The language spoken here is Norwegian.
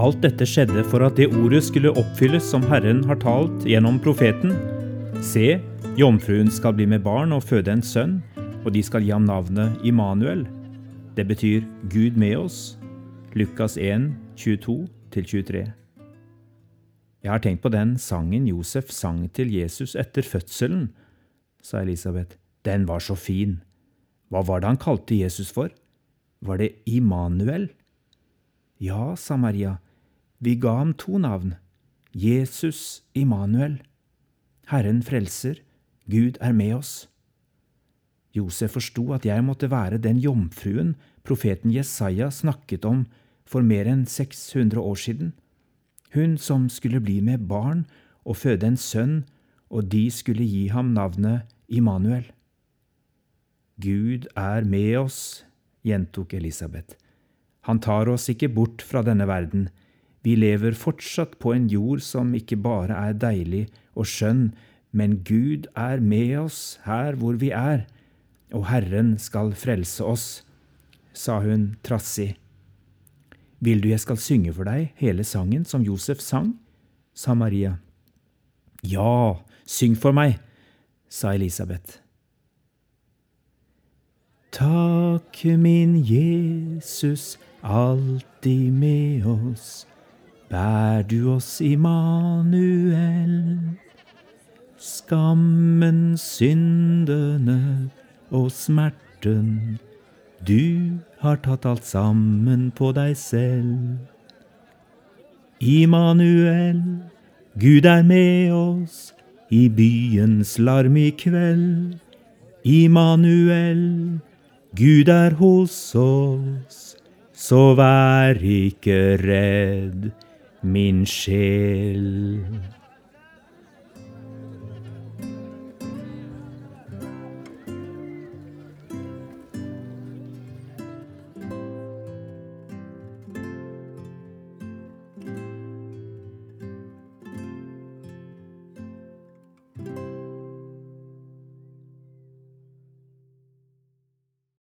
Alt dette skjedde for at det ordet skulle oppfylles som Herren har talt gjennom profeten. Se, jomfruen skal bli med barn og føde en sønn, og de skal gi ham navnet Immanuel. Det betyr Gud med oss. Lukas 1, 22-23. Jeg har tenkt på den sangen Josef sang til Jesus etter fødselen, sa Elisabeth. Den var så fin. Hva var det han kalte Jesus for? Var det Immanuel? Ja, sa Maria, vi ga ham to navn, Jesus Immanuel. Herren frelser, Gud er med oss. Josef forsto at jeg måtte være den jomfruen profeten Jesaja snakket om for mer enn 600 år siden, hun som skulle bli med barn og føde en sønn, og de skulle gi ham navnet Immanuel. Gud er med oss, gjentok Elisabeth. Han tar oss ikke bort fra denne verden. Vi lever fortsatt på en jord som ikke bare er deilig og skjønn, men Gud er med oss her hvor vi er, og Herren skal frelse oss, sa hun trassig. Vil du jeg skal synge for deg hele sangen som Josef sang? sa Maria. Ja, syng for meg, sa Elisabeth. Takk, min Jesus, alltid med oss, bær du oss, Immanuel. Skammen, syndene og smerten, du har tatt alt sammen på deg selv. Immanuel, Gud er med oss i byens larm i kveld. Immanuel, Gud er hos oss, så vær ikke redd, min sjel.